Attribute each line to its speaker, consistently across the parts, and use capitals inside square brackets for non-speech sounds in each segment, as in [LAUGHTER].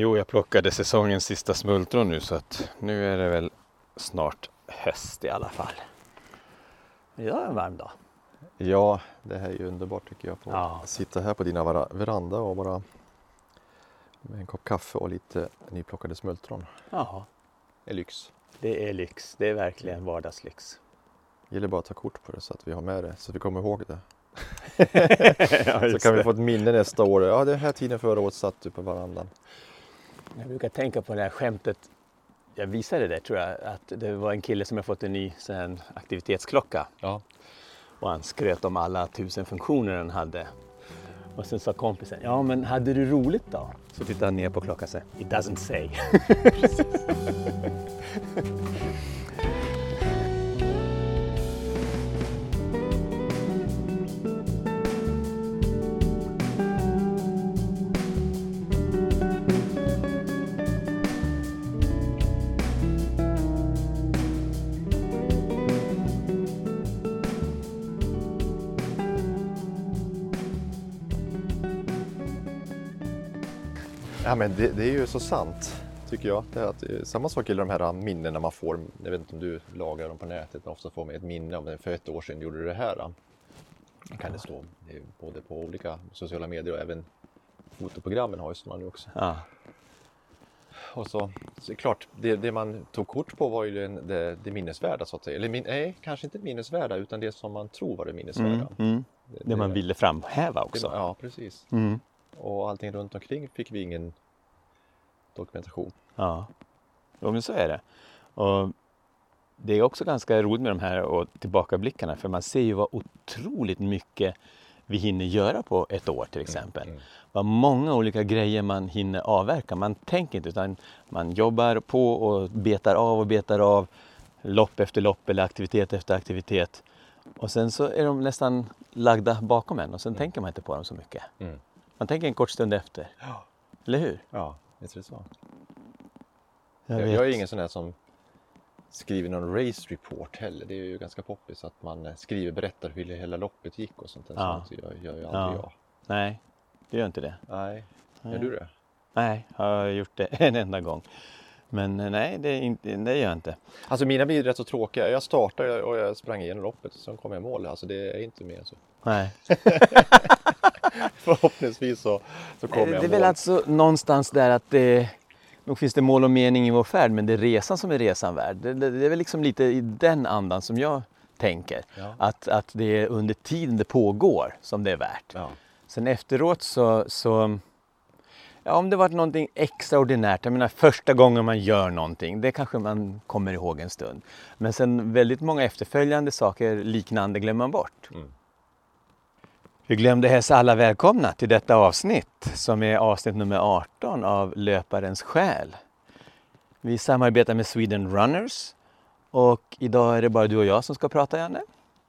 Speaker 1: Jo, jag plockade säsongens sista smultron nu så att nu är det väl snart höst i alla fall. Idag är en varm dag.
Speaker 2: Ja, det här är ju underbart tycker jag. På
Speaker 1: Ja.
Speaker 2: att sitta här på dina vara- veranda och bara med en kopp kaffe och lite nyplockade smultron.
Speaker 1: Ja,
Speaker 2: Det är lyx.
Speaker 1: det är lyx. Det är verkligen vardagslyx.
Speaker 2: Det gäller bara att ta kort på det så att vi har med det, så att vi kommer ihåg det. [LAUGHS]
Speaker 1: ja,
Speaker 2: Så kan vi
Speaker 1: det.
Speaker 2: få ett minne nästa år. Ja, den här tiden förra året satt du på verandan.
Speaker 1: Jag brukar tänka på det här skämtet. Jag visade det tror jag. Att det var en kille som har fått en ny här aktivitetsklocka.
Speaker 2: Ja.
Speaker 1: Och han skröt om alla tusen funktioner den hade. Och sen sa kompisen, ja men hade du roligt då? Så tittade han ner på klockan och sa, it doesn't say. [LAUGHS]
Speaker 2: Ja, men det, det är ju så sant tycker jag. Det att, eh, samma sak gäller de här minnena man får. Jag vet inte om du lagrar dem på nätet, men ofta får man ett minne om det för ett år sedan gjorde du det här. Då kan det stå eh, både på olika sociala medier och även fotoprogrammen har ju sådana nu också.
Speaker 1: Ja,
Speaker 2: Och så, så det klart, det, det man tog kort på var ju det, det minnesvärda så att säga. Eller min, nej, kanske inte minnesvärda utan det som man tror var det minnesvärda.
Speaker 1: mm, mm. Det man ville framhäva
Speaker 2: det,
Speaker 1: också.
Speaker 2: Ja, precis.
Speaker 1: Mm.
Speaker 2: Och allting runt omkring fick vi ingen dokumentation.
Speaker 1: Ja, jo, men så är det. Och det är också ganska roligt med de här och tillbakablickarna för man ser ju vad otroligt mycket vi hinner göra på ett år till exempel.
Speaker 2: mm.
Speaker 1: Vad många olika grejer man hinner avverka. Man tänker inte utan man jobbar på och betar av och betar av lopp efter lopp eller aktivitet efter aktivitet. Och sen så är de nästan lagda bakom en och sen tänker man inte på dem så mycket.
Speaker 2: Mm.
Speaker 1: Man tänker en kort stund efter,
Speaker 2: Ja.
Speaker 1: eller hur?
Speaker 2: Ja, visst är det så.
Speaker 1: Jag
Speaker 2: Jag, jag är ingen sån där som skriver någon race report heller. Det är ju ganska poppis att man eh, skriver, berättar hur hela loppet gick och sånt. där.
Speaker 1: Ja.
Speaker 2: Sånt gör, gör ju
Speaker 1: Ja.
Speaker 2: aldrig jag.
Speaker 1: Nej, det gör inte det.
Speaker 2: Nej,
Speaker 1: Nej.
Speaker 2: gör du det?
Speaker 1: Nej, jag har gjort det [LAUGHS] en enda gång. Men eh, nej, det, är inte, det gör jag inte.
Speaker 2: Alltså mina blir rätt så tråkiga. Jag startade och jag sprang igenom loppet och sen kom jag i mål. Alltså det är inte mer så.
Speaker 1: Nej. [LAUGHS] [LAUGHS]
Speaker 2: Förhoppningsvis så, så kommer
Speaker 1: Det
Speaker 2: jag
Speaker 1: är
Speaker 2: i
Speaker 1: väl alltså någonstans där att det, nog finns det mål och mening i vår färd, men det är resan som är resan värd. Det, det, det är väl liksom lite i den andan som jag tänker.
Speaker 2: Ja.
Speaker 1: Att, att det är under tiden det pågår som det är värt.
Speaker 2: Ja.
Speaker 1: Sen efteråt så, så ja, om det varit någonting extraordinärt, jag menar första gången man gör någonting, det kanske man kommer ihåg en stund. Men sen väldigt många efterföljande saker liknande glömmer man bort.
Speaker 2: Mm.
Speaker 1: Vi glömde hälsa alla välkomna till detta avsnitt som är avsnitt nummer 18 av Löparens själ. Vi samarbetar med Sweden Runners och idag är det bara du och jag som ska prata, Janne.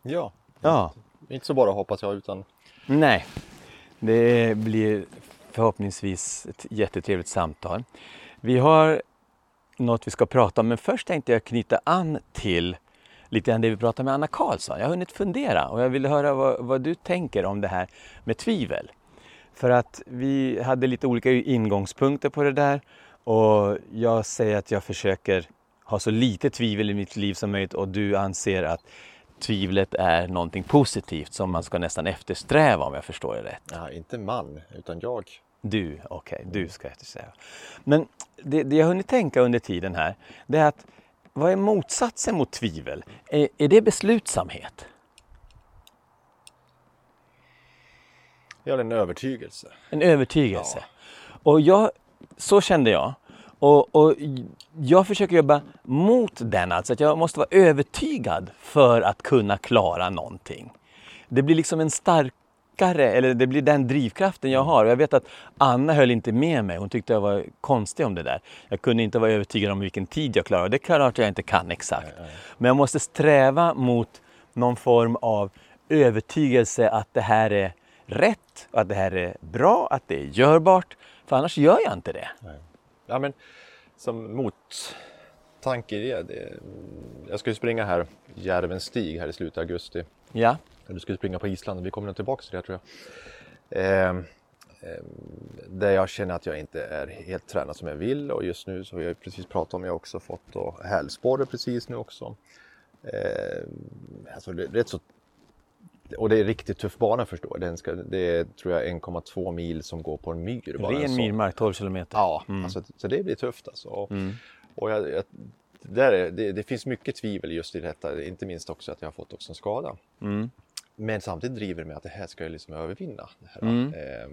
Speaker 2: ja,
Speaker 1: Ja.
Speaker 2: inte så bara hoppas jag utan
Speaker 1: Nej, det blir förhoppningsvis ett jättetrevligt samtal. Vi har något vi ska prata om, men först tänkte jag knyta an till lite grann det vi pratade med Anna Karlsson. Jag har hunnit fundera och jag ville höra vad, vad du tänker om det här med tvivel. För att vi hade lite olika ingångspunkter på det där och jag säger att jag försöker ha så lite tvivel i mitt liv som möjligt och du anser att tvivlet är någonting positivt som man ska nästan eftersträva om jag förstår det rätt.
Speaker 2: ja, inte man utan jag.
Speaker 1: Du, okej, du ska eftersträva. Men det, det jag hunnit tänka under tiden här, det är att vad är motsatsen mot tvivel? Är, är det beslutsamhet?
Speaker 2: Har en övertygelse.
Speaker 1: En övertygelse? Och jag, så kände jag. Och, och jag försöker jobba mot den, alltså att jag måste vara övertygad för att kunna klara någonting. Det blir liksom en starkare, eller det blir den drivkraften jag har. Och jag vet att Anna höll inte med mig, hon tyckte jag var konstig om det där. Jag kunde inte vara övertygad om vilken tid jag klarar, det är klart jag inte kan exakt. Men jag måste sträva mot någon form av övertygelse att det här är rätt, att det här är bra, att det är görbart. För annars gör jag inte det.
Speaker 2: Ja, men som mottanke i det, det. Jag ska ju springa här, Järvens stig här i slutet av augusti.
Speaker 1: Ja,
Speaker 2: Du ska ju springa på Island vi kommer nog tillbaka till det tror jag. Eh, där jag känner att jag inte är helt tränad som jag vill och just nu så har jag precis pratat om, jag har också fått hälsporre precis nu också. Eh, alltså det är rätt så och det är riktigt tuff bana förstår jag. Den ska, det är tror jag 1,2 mil som går på en myr. bara
Speaker 1: Ren
Speaker 2: så.
Speaker 1: myrmark, 12 kilometer.
Speaker 2: Ja,
Speaker 1: Mm.
Speaker 2: alltså, så det blir tufft alltså.
Speaker 1: Mm.
Speaker 2: Och jag, jag, där är, det, det finns mycket tvivel just i detta, inte minst också att jag har fått också en skada.
Speaker 1: Mm.
Speaker 2: Men samtidigt driver det mig att det här ska jag liksom övervinna, den här
Speaker 1: Mm.
Speaker 2: eh,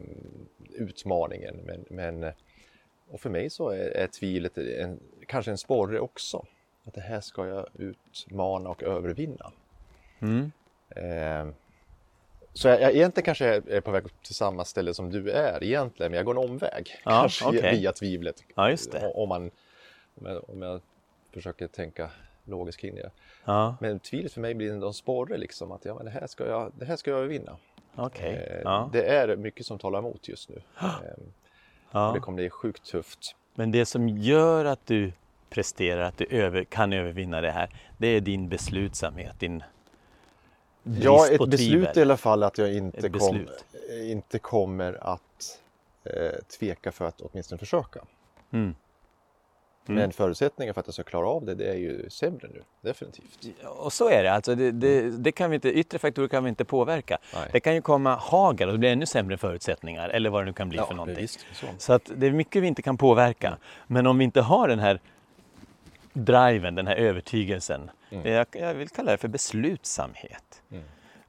Speaker 2: utmaningen. Men, men, och för mig så är, är tvivlet en, kanske en sporre också. Att det här ska jag utmana och övervinna.
Speaker 1: Mm.
Speaker 2: Eh, så jag, jag egentligen kanske är, på väg till samma ställe som du är egentligen, men jag går en omväg.
Speaker 1: Ja,
Speaker 2: kanske
Speaker 1: okej.
Speaker 2: via tvivlet.
Speaker 1: Ja.
Speaker 2: Om, man, om, jag, om jag försöker tänka logiskt kring det.
Speaker 1: Ja,
Speaker 2: Men tvivlet för mig blir ändå en sporre liksom att ja, men det, här ska jag, det här ska jag övervinna.
Speaker 1: okej.
Speaker 2: Eh,
Speaker 1: Ja.
Speaker 2: Det är mycket som talar emot just nu. [GASPS] Eh, Det kommer bli sjukt tufft.
Speaker 1: Men det som gör att du presterar, att du över, kan övervinna det här, det är din beslutsamhet, din
Speaker 2: Ja, ett beslut i alla fall att jag inte, kom, eh, inte kommer att eh, tveka för att åtminstone försöka.
Speaker 1: Mm.
Speaker 2: Men förutsättningen för att jag ska klara av det, det är ju sämre nu, definitivt.
Speaker 1: Och så är det, alltså det, det, det kan vi inte, yttre faktorer kan vi inte påverka.
Speaker 2: Nej.
Speaker 1: Det kan ju komma hagel och det blir ännu sämre förutsättningar eller vad det nu kan bli för någonting.
Speaker 2: visst, så.
Speaker 1: Så att det är mycket vi inte kan påverka. Men om vi inte har den här driven, den här övertygelsen. Jag, jag vill kalla det för beslutsamhet.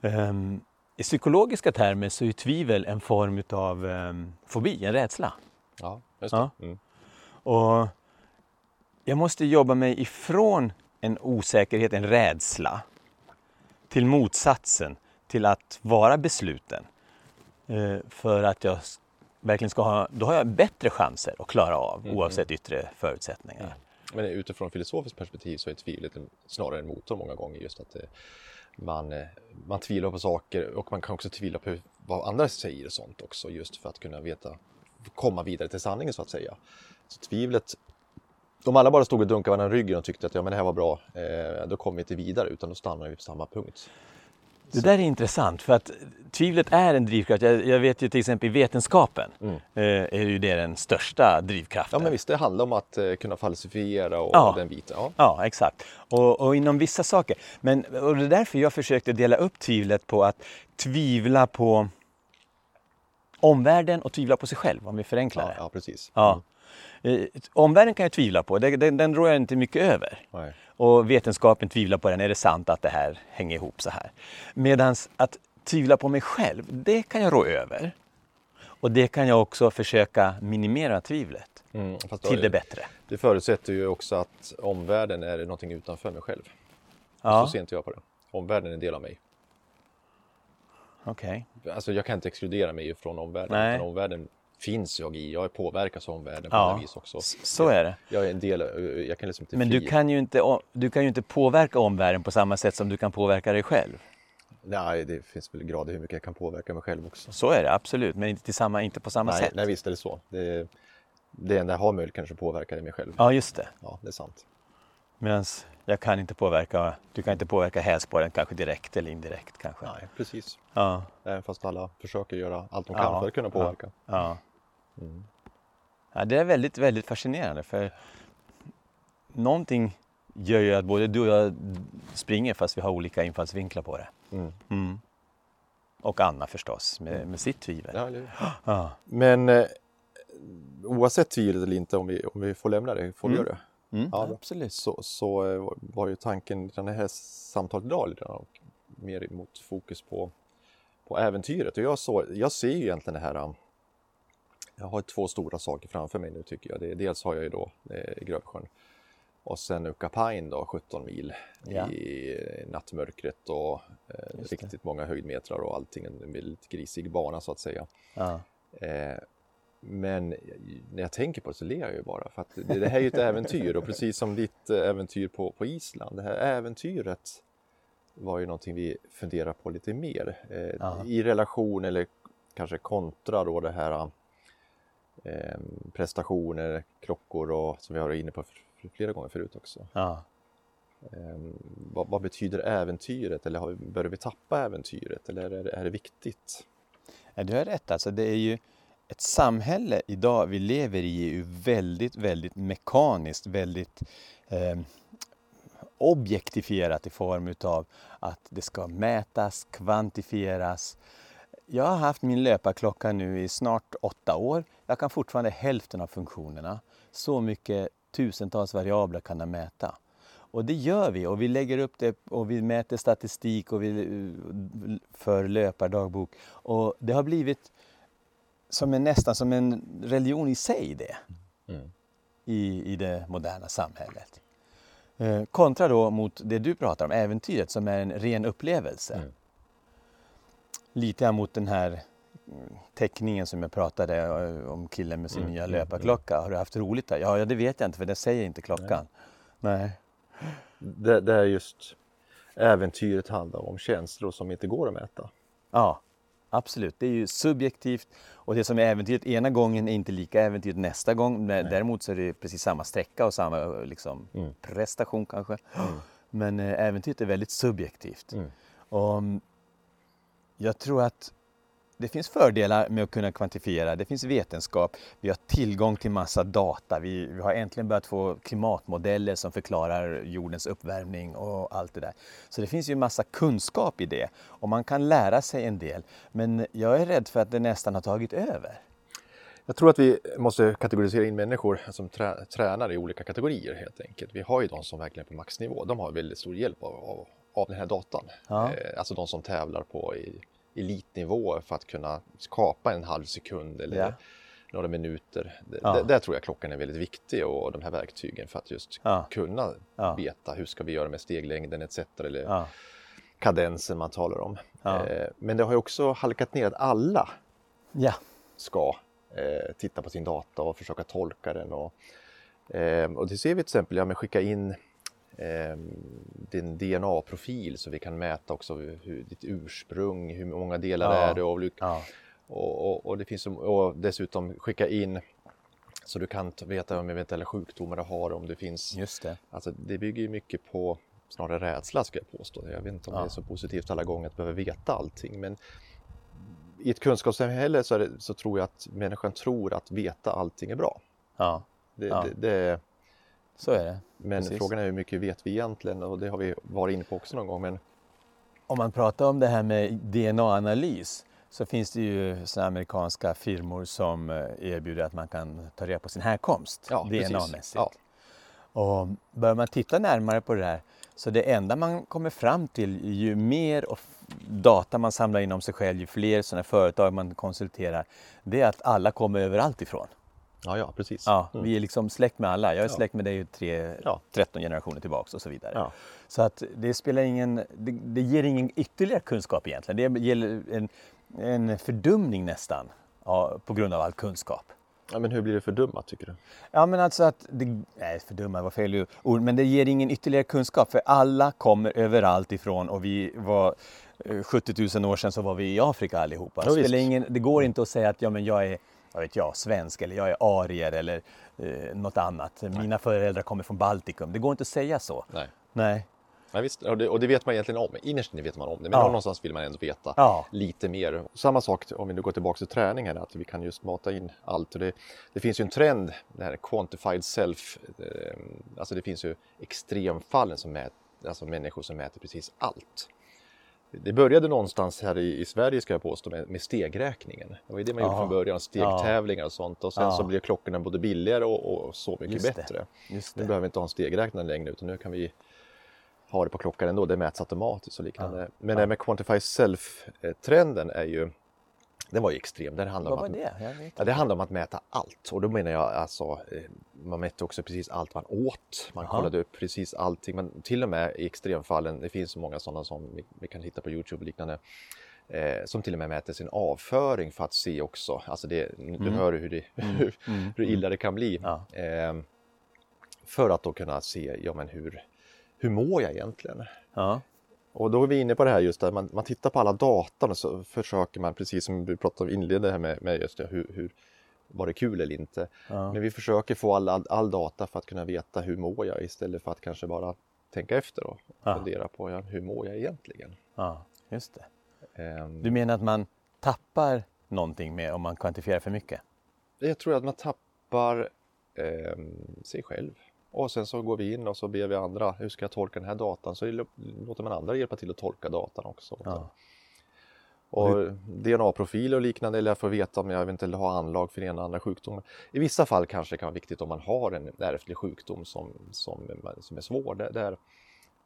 Speaker 1: Ehm, I psykologiska termer så är tvivel en form av um, fobi, en rädsla.
Speaker 2: Ja, just det.
Speaker 1: Ja.
Speaker 2: Mm.
Speaker 1: Och jag måste jobba mig ifrån en osäkerhet, en rädsla till motsatsen, till att vara besluten. Eh, För att jag verkligen ska ha, då har jag bättre chanser att klara av oavsett yttre förutsättningar.
Speaker 2: Men utifrån filosofiskt perspektiv så är tvivlet snarare en motor många gånger. Just att eh, man, eh, man tvivlar på saker och man kan också tvivla på vad andra säger och sånt också. Just för att kunna veta, komma vidare till sanningen så att säga. Så tvivlet, om alla bara stod och dunkade varandra i ryggen och tyckte att ja, men det här var bra, eh, då kommer vi inte vidare utan då stannar vi på samma punkt.
Speaker 1: Det där är intressant för att tvivlet är en drivkraft. Jag, jag vet ju till exempel i vetenskapen eh, är ju det den största drivkraften.
Speaker 2: Ja men visst, det handlar om att eh, kunna falsifiera och
Speaker 1: Ja.
Speaker 2: den biten. Ja.
Speaker 1: Ja, exakt. Och, och inom vissa saker. Men, och det är därför jag försökte dela upp tvivlet på att tvivla på omvärlden och tvivla på sig själv, om vi förenklar
Speaker 2: Ja,
Speaker 1: det.
Speaker 2: ja, precis.
Speaker 1: Ja. Eh, Omvärlden kan jag tvivla på, den, den, den rår jag inte mycket över.
Speaker 2: Nej.
Speaker 1: Och vetenskapen tvivlar på den, är det sant att det här hänger ihop så här? Medan att tvivla på mig själv, det kan jag rå över. Och det kan jag också försöka minimera tvivlet
Speaker 2: Mm,
Speaker 1: till det bättre.
Speaker 2: Det förutsätter ju också att omvärlden är någonting utanför mig själv.
Speaker 1: Ja,
Speaker 2: Så ser inte jag på det. Omvärlden är en del av mig.
Speaker 1: okej.
Speaker 2: Alltså jag kan inte exkludera mig från omvärlden.
Speaker 1: Nej.
Speaker 2: Utan omvärlden finns jag i. Jag är påverkas av omvärlden på
Speaker 1: Ja,
Speaker 2: något vis också.
Speaker 1: Så är det.
Speaker 2: Jag är en del, jag kan liksom inte
Speaker 1: Men du
Speaker 2: fri-
Speaker 1: kan, ju inte, du kan ju inte påverka omvärlden på samma sätt som du kan påverka dig själv.
Speaker 2: Nej, det finns väl grader hur mycket jag kan påverka mig själv också.
Speaker 1: Så är det absolut, men inte, samma, inte på samma
Speaker 2: Nej,
Speaker 1: sätt.
Speaker 2: nej, visst är det så. Det, det enda jag har möjlighet kanske påverka är mig själv.
Speaker 1: Ja, just det.
Speaker 2: Ja, det är sant.
Speaker 1: Medan jag kan inte påverka, du kan inte påverka hälsporren kanske direkt eller indirekt kanske.
Speaker 2: Nej, precis.
Speaker 1: Ja,
Speaker 2: Även fast alla försöker göra allt de
Speaker 1: Ja,
Speaker 2: kan för att kunna påverka.
Speaker 1: ja.
Speaker 2: Mm.
Speaker 1: ja, det är väldigt, väldigt fascinerande för någonting gör ju att både du och jag springer fast vi har olika infallsvinklar på det.
Speaker 2: Mm.
Speaker 1: Mm. Och Anna förstås med, med sitt tvivel.
Speaker 2: Ja?
Speaker 1: Ja.
Speaker 2: Men eh, oavsett tvivlet eller inte, om vi, om vi får lämna det, får vi
Speaker 1: Mm.
Speaker 2: göra det?
Speaker 1: Mm,
Speaker 2: Ja,
Speaker 1: absolut.
Speaker 2: Så, så eh, var ju tanken i det här samtalet idag lite mer mot fokus på, på äventyret. Och jag, så, jag ser ju egentligen det här, um, jag har två stora saker framför mig nu tycker jag. Det, dels har jag ju då eh, Grövsjön och sen Ukapain då, 17 mil
Speaker 1: Ja.
Speaker 2: i nattmörkret och eh, riktigt många höjdmetrar och allting. En väldigt grisig bana så att säga.
Speaker 1: Ja.
Speaker 2: Eh, men när jag tänker på det så ler jag ju bara för att det, det här är ju ett äventyr och precis som ditt eh, äventyr på, på Island, det här äventyret var ju någonting vi funderar på lite mer eh, i relation eller kanske kontra då det här eh, prestationer, klockor och som vi har varit inne på flera gånger förut också.
Speaker 1: Ja.
Speaker 2: Eh, vad, vad betyder äventyret eller har, börjar vi tappa äventyret eller är det, är det viktigt?
Speaker 1: Ja, du har rätt. Alltså, det är ju ett samhälle idag vi lever i är ju väldigt, väldigt mekaniskt, väldigt eh, objektifierat i form utav att det ska mätas, kvantifieras. Jag har haft min löparklocka nu i snart åtta år. Jag kan fortfarande hälften av funktionerna. Så mycket tusentals variabler kan den mäta. Och det gör vi och vi lägger upp det och vi mäter statistik och vi, för löpardagbok. Och det har blivit som en, nästan som en religion i sig det. Mm. I, I det moderna samhället. Eh, kontra då mot det du pratar om, äventyret som är en ren upplevelse. Mm. Lite mot den här mm, teckningen som jag pratade eh, om killen med sin mm. nya mm, löparklocka. Har du haft roligt där? Ja, det vet jag inte för det säger inte klockan. Nej. Nej.
Speaker 2: Det, det är just äventyret handlar om känslor som inte går att mäta.
Speaker 1: Ja, absolut. Det är ju subjektivt och det som är äventyret ena gången är inte lika äventyret nästa gång. Nej. Däremot så är det precis samma sträcka och samma liksom, mm. prestation kanske. Mm. Men äh, äventyret är väldigt subjektivt. Mm. Och, mm, jag tror att det finns fördelar med att kunna kvantifiera. Det finns vetenskap. Vi har tillgång till massa data. Vi, vi, har äntligen börjat få klimatmodeller som förklarar jordens uppvärmning och allt det där. Så det finns ju massa kunskap i det och man kan lära sig en del. Men jag är rädd för att det nästan har tagit över.
Speaker 2: Jag tror att vi måste kategorisera in människor som trä, tränar i olika kategorier helt enkelt. Vi har ju de som verkligen är på maxnivå. De har väldigt stor hjälp av, av, av den här datan. Ja. Eh, alltså de som tävlar på i elitnivå för att kunna skapa en halv sekund eller ja. några minuter. Ja. Där, tror jag klockan är väldigt viktig och de här verktygen för att just kunna veta hur ska vi göra med steglängden etc. Eller kadensen man talar om. Eh, men det har ju också halkat ner att alla ska eh, titta på sin data och försöka tolka den. Och, och det ser vi till exempel, ja, med skicka in eh, din DNA-profil så vi kan mäta också hur, ditt ursprung, hur många delar ja. är det och, ja. och, och, och, det finns, och dessutom skicka in så du kan veta om eventuella sjukdomar du har om det finns.
Speaker 1: Just det.
Speaker 2: Alltså, det bygger ju mycket på snarare rädsla ska jag påstå. Jag vet inte om ja. det är så positivt alla gånger att behöva veta allting men i ett kunskapssamhälle så, det, så tror jag att människan tror att veta allting är bra.
Speaker 1: Ja.
Speaker 2: Det, ja. det, det
Speaker 1: så är det.
Speaker 2: Men Precis. frågan är hur mycket vet vi egentligen och det har vi varit inne på också någon gång. Men...
Speaker 1: Om man pratar om det här med DNA-analys så finns det ju såna amerikanska firmor som eh, erbjuder att man kan ta reda på sin härkomst ja, DNA-mässigt. Ja. Och börjar man titta närmare på det här så det enda man kommer fram till ju mer data man samlar in om sig själv, ju fler sådana företag man konsulterar, det är att alla kommer överallt ifrån.
Speaker 2: Ja, ja precis.
Speaker 1: Ja, mm. Vi är liksom släkt med alla. Jag är släkt med dig tre, ja. 13 generationer tillbaks och så vidare. Ja. Så att det spelar ingen, det, det, ger ingen ytterligare kunskap egentligen. Det ger en, en fördumning nästan ja, på grund av all kunskap.
Speaker 2: Ja, men hur blir det fördummat tycker du?
Speaker 1: Ja, men alltså att, det, nej fördummat var fel ord, men det ger ingen ytterligare kunskap för alla kommer överallt ifrån och vi var 70 eh, 000 år sedan så var vi i Afrika allihopa. Ja, det, ingen, det går inte att säga att ja, men jag är vad vet jag, svensk eller jag är arier eller eh, något annat. Nej. Mina föräldrar kommer från Baltikum. Det går inte att säga så.
Speaker 2: Nej.
Speaker 1: Nej.
Speaker 2: Ja, visst, och det, och det vet man egentligen om. Innerst inne vet man om det, men ja. någonstans vill man ändå veta ja. lite mer. Samma sak om vi nu går tillbaka till träningen, att vi kan just mata in allt. Det, det finns ju en trend, det här quantified self, eh, alltså det finns ju extremfallen som mäter, alltså människor som mäter precis allt. Det började någonstans här i, i Sverige ska jag påstå med, med stegräkningen. Det var ju det man Aha. gjorde från början, stegtävlingar och sånt och sen ja. så blev klockorna både billigare och, och så mycket Just bättre. Nu behöver vi inte ha en stegräknare längre utan nu kan vi ha det på klockan ändå, det mäts automatiskt och liknande. Men det här med Quantify Self-trenden är ju den var ju extrem. Den handlar
Speaker 1: Vad
Speaker 2: om
Speaker 1: var
Speaker 2: att, det? Ja, det handlar om att mäta allt och då menar jag alltså eh, man mätte också precis allt man åt. Man Aha. kollade upp precis allting. Men till och med i extremfallen, det finns så många sådana som vi, vi kan hitta på Youtube och liknande, eh, som till och med mäter sin avföring för att se också, alltså det, mm. du hör hur, det, mm. [LAUGHS] hur, mm. hur illa det kan bli. Ja. Eh, för att då kunna se, ja men hur, hur mår jag egentligen?
Speaker 1: Ja.
Speaker 2: Och då är vi inne på det här just att man, man tittar på alla data och så försöker man, precis som du pratade om inledde här med, med just det, hur, hur var det kul eller inte. Ja. Men vi försöker få all, all, all, data för att kunna veta hur mår jag istället för att kanske bara tänka efter och ja. fundera på ja, hur mår jag egentligen.
Speaker 1: Ja, just det. Um, du menar att man tappar någonting med om man kvantifierar för mycket?
Speaker 2: Jag tror att man tappar eh, sig själv. Och sen så går vi in och så ber vi andra, hur ska jag tolka den här datan? Så låter man andra hjälpa till att tolka datan också.
Speaker 1: Ja.
Speaker 2: Och DNA-profiler och liknande, eller jag får veta om jag eventuellt har anlag för en eller andra sjukdomar. I vissa fall kanske det kan vara viktigt om man har en ärftlig sjukdom som, som, som är svår. Där,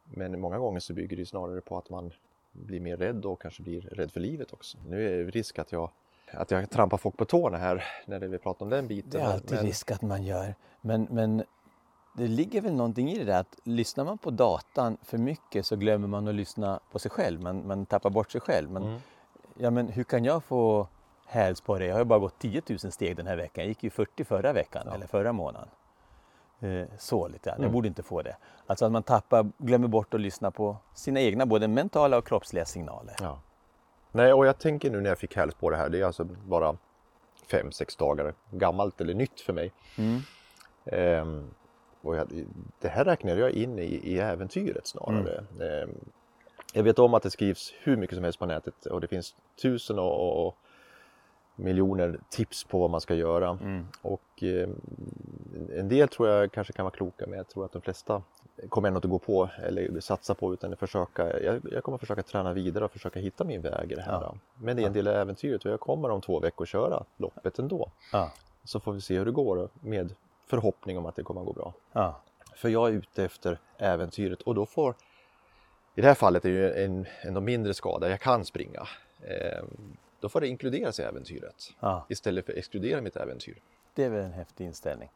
Speaker 2: men många gånger så bygger det snarare på att man blir mer rädd och kanske blir rädd för livet också. Nu är det risk att jag, att jag trampar folk på tårna här när vi pratar om den biten.
Speaker 1: Det är alltid men... risk att man gör. Men, men det ligger väl någonting i det där att lyssnar man på datan för mycket så glömmer man att lyssna på sig själv. Man, man tappar bort sig själv. Men, mm. ja, men hur kan jag få häls på det? Jag har ju bara gått 10 000 steg den här veckan. Jag gick ju 40 förra veckan ja. eller förra månaden. Eh, så lite grann. Mm. Jag borde inte få det. Alltså att man tappar, glömmer bort att lyssna på sina egna både mentala och kroppsliga signaler.
Speaker 2: Ja. Nej, och jag tänker nu när jag fick häls på det här, det är alltså bara fem, sex dagar gammalt eller nytt för mig. Mm. Och jag, det här räknar jag in i, i äventyret snarare. Mm. Ehm, jag vet om att det skrivs hur mycket som helst på nätet och det finns tusen och, och miljoner tips på vad man ska göra. Mm. Och eh, en del tror jag kanske kan vara kloka men jag tror att de flesta kommer ändå inte gå på eller satsa på utan försöka, jag, jag kommer försöka träna vidare och försöka hitta min väg i det här. Ja. Men det är en del av äventyret och jag kommer om två veckor köra loppet ändå. Ja. Så får vi se hur det går med förhoppning om att det kommer att gå bra. Ja. För jag är ute efter äventyret och då får i det här fallet är det ju en, en mindre skada, jag kan springa. Eh, då får det inkluderas i äventyret ja. istället för att exkludera mitt äventyr.
Speaker 1: Det är väl en häftig inställning.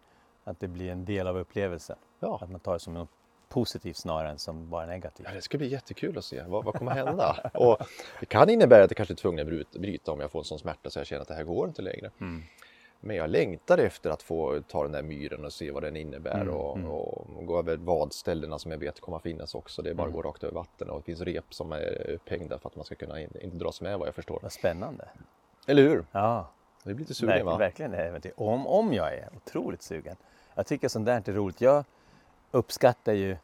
Speaker 1: Att det blir en del av upplevelsen. Ja. Att man tar det som något positivt snarare än som bara negativt.
Speaker 2: Ja, det ska bli jättekul att se. Vad, vad kommer hända? och det kan innebära att jag kanske är tvungen att bryta om jag får en sån smärta så jag känner att det här går inte längre. Mm. Men jag längtar efter att få ta den där myren och se vad den innebär mm, och, mm. och, gå över vadställena som jag vet kommer att finnas också. Det är bara att mm. gå rakt över vatten och det finns rep som är upphängda för att man ska kunna in, inte dras med vad jag förstår.
Speaker 1: Vad spännande!
Speaker 2: Eller hur?
Speaker 1: Ja.
Speaker 2: Det blir lite sugen Verk, va?
Speaker 1: Verkligen äventyr. Om, om jag är otroligt sugen. Jag tycker sånt där är roligt. Jag uppskattar ju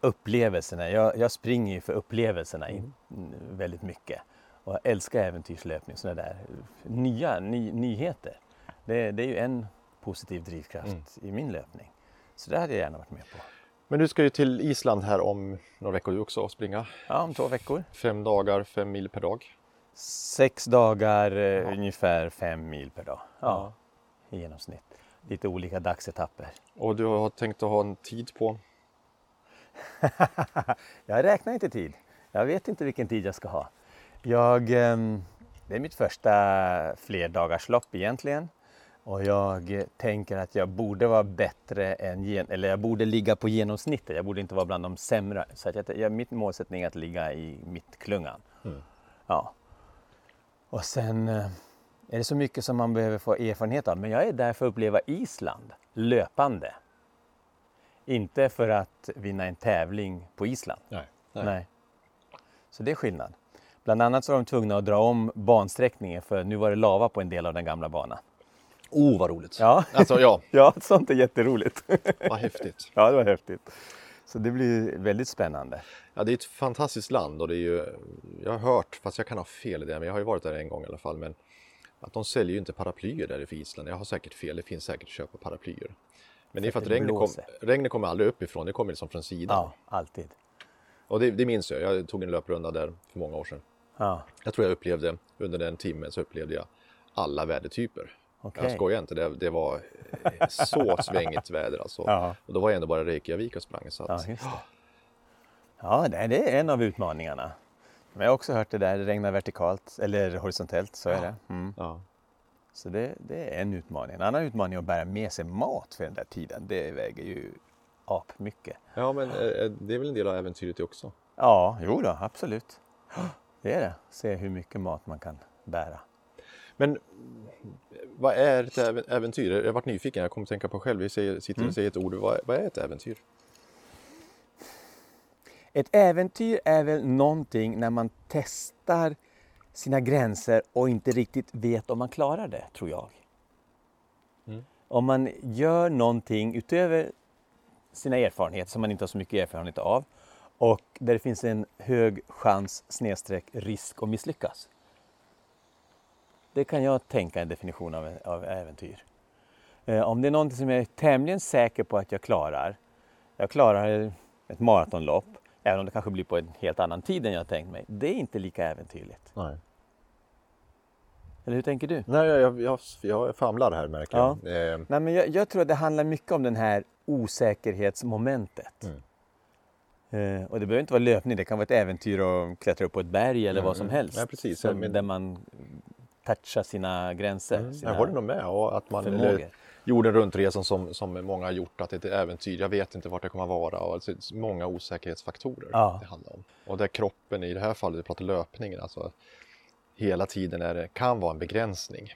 Speaker 1: upplevelserna. Jag, jag springer ju för upplevelserna mm. väldigt mycket. Och jag älskar äventyrslöpning, sådana där nya ny, nyheter. Det, det är ju en positiv drivkraft mm. i min löpning. Så det hade jag gärna varit med på.
Speaker 2: Men du ska ju till Island här om några veckor du också och springa.
Speaker 1: Ja, om två veckor.
Speaker 2: Fem dagar, fem mil per dag.
Speaker 1: Sex dagar, eh, ja. ungefär fem mil per dag. Ja, ja, i genomsnitt. Lite olika dagsetapper.
Speaker 2: Och du har tänkt att ha en tid på? [LAUGHS]
Speaker 1: jag räknar inte tid. Jag vet inte vilken tid jag ska ha. Jag, ehm, det är mitt första flerdagarslopp egentligen. Och jag tänker att jag borde vara bättre än, eller jag borde ligga på genomsnittet. Jag borde inte vara bland de sämre. Så att jag, mitt målsättning är att ligga i mittklungan. Mm. Ja. Och sen eh, är det så mycket som man behöver få erfarenhet av. Men jag är där för att uppleva Island löpande. Inte för att vinna en tävling på Island.
Speaker 2: Nej. Nej.
Speaker 1: Nej. Så det är skillnad. Bland annat så var de tvungna att dra om bansträckningen för nu var det lava på en del av den gamla banan.
Speaker 2: Oh, vad roligt!
Speaker 1: Ja,
Speaker 2: alltså, ja. [LAUGHS]
Speaker 1: ja sånt är jätteroligt. [LAUGHS]
Speaker 2: Vad häftigt!
Speaker 1: Ja, det var häftigt. Så det blir väldigt spännande.
Speaker 2: Ja, det är ett fantastiskt land och det är ju, jag har hört, fast jag kan ha fel i det, men jag har ju varit där en gång i alla fall, men att de säljer ju inte paraplyer där i Island. Jag har säkert fel, det finns säkert köpa paraplyer. Men det är för att regnet, kom, regnet kommer aldrig uppifrån, det kommer liksom från sidan.
Speaker 1: Ja, alltid.
Speaker 2: Och det, det minns jag, jag tog en löprunda där för många år sedan. Ja. Jag tror jag upplevde, under den timmen så upplevde jag alla vädertyper. Okay. Jag skojar inte, det, det var eh, så svängigt väder alltså. Ja. Och då var jag ändå bara Reykjavik och sprang. Så att...
Speaker 1: Ja, ja, det är en av utmaningarna. Men jag har också hört det där, det regnar vertikalt eller horisontellt, så är det. Mm. Ja. Så det, det, är en utmaning. En annan utmaning är att bära med sig mat för den där tiden. Det väger ju ap mycket.
Speaker 2: Ja, men eh, det är väl en del av äventyret också?
Speaker 1: Ja, jo då, absolut. Det är det. Se hur mycket mat man kan bära.
Speaker 2: Men vad är ett äventyr? Jag varit nyfiken, jag kommer att tänka på själv. Vi säger, sitter och mm. säger ett ord. Vad, vad är ett äventyr?
Speaker 1: Ett äventyr är väl någonting när man testar sina gränser och inte riktigt vet om man klarar det, tror jag. Mm. Om man gör någonting utöver sina erfarenheter som man inte har så mycket erfarenhet av och där det finns en hög chans snedstreck risk att misslyckas. Det kan jag tänka en definition av, av äventyr. Eh, om det är någonting som jag är tämligen säker på att jag klarar. Jag klarar ett maratonlopp, även om det kanske blir på en helt annan tid än jag tänkt mig. Det är inte lika äventyrligt.
Speaker 2: Nej.
Speaker 1: Eller hur tänker du?
Speaker 2: Nej, jag, jag, jag, jag famlar här märker
Speaker 1: Ja.
Speaker 2: jag. Eh,
Speaker 1: Nej, men jag, jag tror att det handlar mycket om den här osäkerhetsmomentet.
Speaker 2: Mm.
Speaker 1: Eh, och det behöver inte vara löpning, det kan vara ett äventyr att klättra upp på ett berg eller
Speaker 2: Mm,
Speaker 1: vad som
Speaker 2: mm.
Speaker 1: helst.
Speaker 2: Ja, precis.
Speaker 1: Som,
Speaker 2: Men-
Speaker 1: där man touchar sina gränser,
Speaker 2: Mm,
Speaker 1: sina
Speaker 2: jag håller nog med. Och att man,
Speaker 1: förmågor.
Speaker 2: eller, jorden runt-resan som, som många har gjort, att det är ett äventyr. Jag vet inte vart det kommer att vara. Och alltså, många osäkerhetsfaktorer
Speaker 1: Ja.
Speaker 2: det handlar om. Och där kroppen, i det här fallet, vi pratar löpningen, alltså hela tiden är det, kan vara en begränsning.